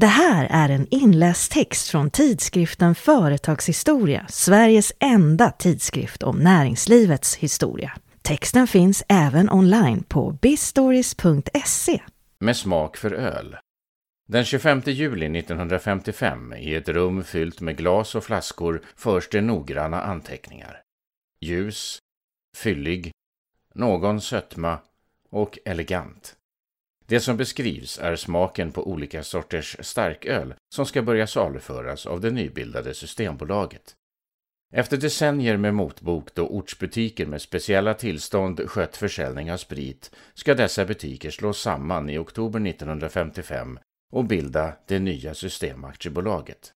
Det här är en inläst text från tidskriften Företagshistoria, Sveriges enda tidskrift om näringslivets historia. Texten finns även online på bistories.se. Med smak för öl. Den 25 juli 1955, i ett rum fyllt med glas och flaskor, förs det noggranna anteckningar. Ljus, fyllig, någon sötma och elegant. Det som beskrivs är smaken på olika sorters starköl som ska börja saluföras av det nybildade Systembolaget. Efter decennier med motbok då ortsbutiker med speciella tillstånd skött försäljning av sprit ska dessa butiker slås samman i oktober 1955 och bilda det nya Systemaktiebolaget.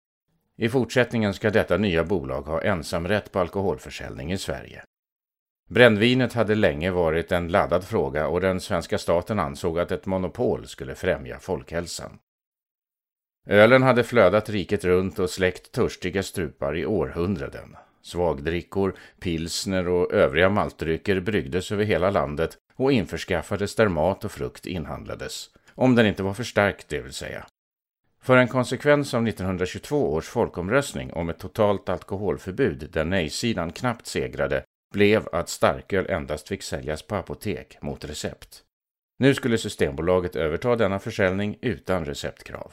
I fortsättningen ska detta nya bolag ha ensamrätt på alkoholförsäljning i Sverige. Brännvinet hade länge varit en laddad fråga och den svenska staten ansåg att ett monopol skulle främja folkhälsan. Ölen hade flödat riket runt och släckt törstiga strupar i århundraden. Svagdrickor, pilsner och övriga maltdrycker bryggdes över hela landet och införskaffades där mat och frukt inhandlades. Om den inte var för stark, det vill säga. För en konsekvens av 1922 års folkomröstning om ett totalt alkoholförbud där nej-sidan knappt segrade blev att starköl endast fick säljas på apotek mot recept. Nu skulle Systembolaget överta denna försäljning utan receptkrav.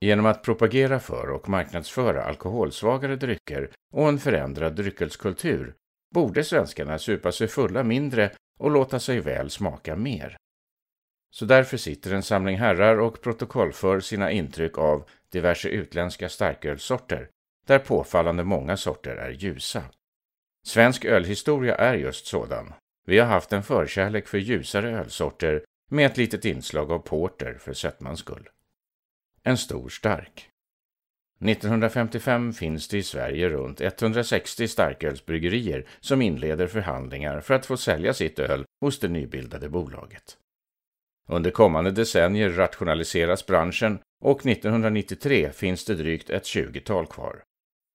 Genom att propagera för och marknadsföra alkoholsvagare drycker och en förändrad dryckeskultur borde svenskarna supa sig fulla mindre och låta sig väl smaka mer. Så därför sitter en samling herrar och protokollför sina intryck av diverse utländska starkölsorter, där påfallande många sorter är ljusa. Svensk ölhistoria är just sådan. Vi har haft en förkärlek för ljusare ölsorter med ett litet inslag av porter för sötmans skull. En stor stark. 1955 finns det i Sverige runt 160 starkölsbryggerier som inleder förhandlingar för att få sälja sitt öl hos det nybildade bolaget. Under kommande decennier rationaliseras branschen och 1993 finns det drygt ett tjugotal kvar.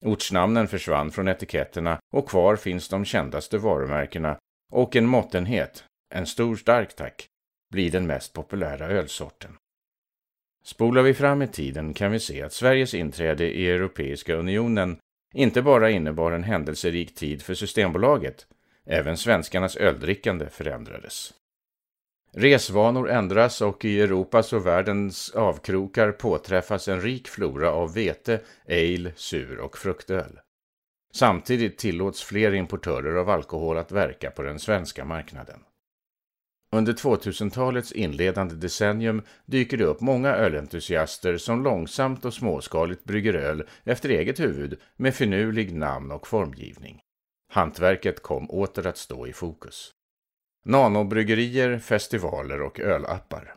Ortsnamnen försvann från etiketterna och kvar finns de kändaste varumärkena och en måttenhet, en stor stark tack, blir den mest populära ölsorten. Spolar vi fram i tiden kan vi se att Sveriges inträde i Europeiska unionen inte bara innebar en händelserik tid för Systembolaget, även svenskarnas öldrickande förändrades. Resvanor ändras och i Europas och världens avkrokar påträffas en rik flora av vete, ale, sur och fruktöl. Samtidigt tillåts fler importörer av alkohol att verka på den svenska marknaden. Under 2000-talets inledande decennium dyker det upp många ölentusiaster som långsamt och småskaligt brygger öl efter eget huvud med finurlig namn och formgivning. Hantverket kom åter att stå i fokus. Nanobryggerier, festivaler och ölappar.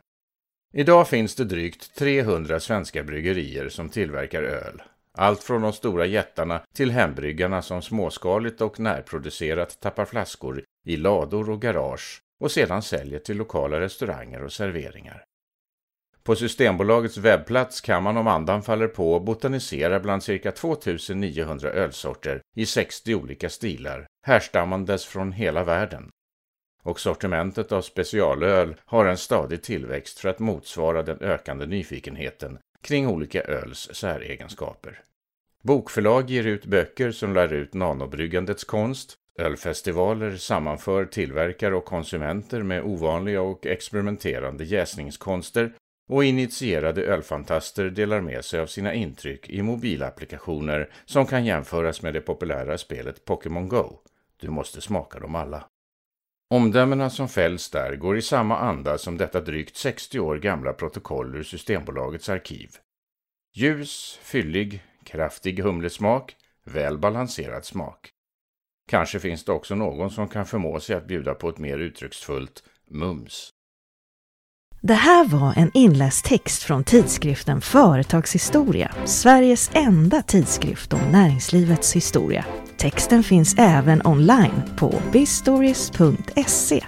Idag finns det drygt 300 svenska bryggerier som tillverkar öl. Allt från de stora jättarna till hembryggarna som småskaligt och närproducerat tappar flaskor i lador och garage och sedan säljer till lokala restauranger och serveringar. På Systembolagets webbplats kan man om andan faller på botanisera bland cirka 2900 ölsorter i 60 olika stilar, härstammandes från hela världen och sortimentet av specialöl har en stadig tillväxt för att motsvara den ökande nyfikenheten kring olika öls säregenskaper. Bokförlag ger ut böcker som lär ut nanobryggandets konst, ölfestivaler sammanför tillverkare och konsumenter med ovanliga och experimenterande jäsningskonster och initierade ölfantaster delar med sig av sina intryck i mobilapplikationer som kan jämföras med det populära spelet Pokémon Go. Du måste smaka dem alla. Omdömena som fälls där går i samma anda som detta drygt 60 år gamla protokoll ur Systembolagets arkiv. Ljus, fyllig, kraftig humlesmak, väl balanserad smak. Kanske finns det också någon som kan förmå sig att bjuda på ett mer uttrycksfullt mums. Det här var en inläst text från tidskriften Företagshistoria, Sveriges enda tidskrift om näringslivets historia. Texten finns även online på bistories.se.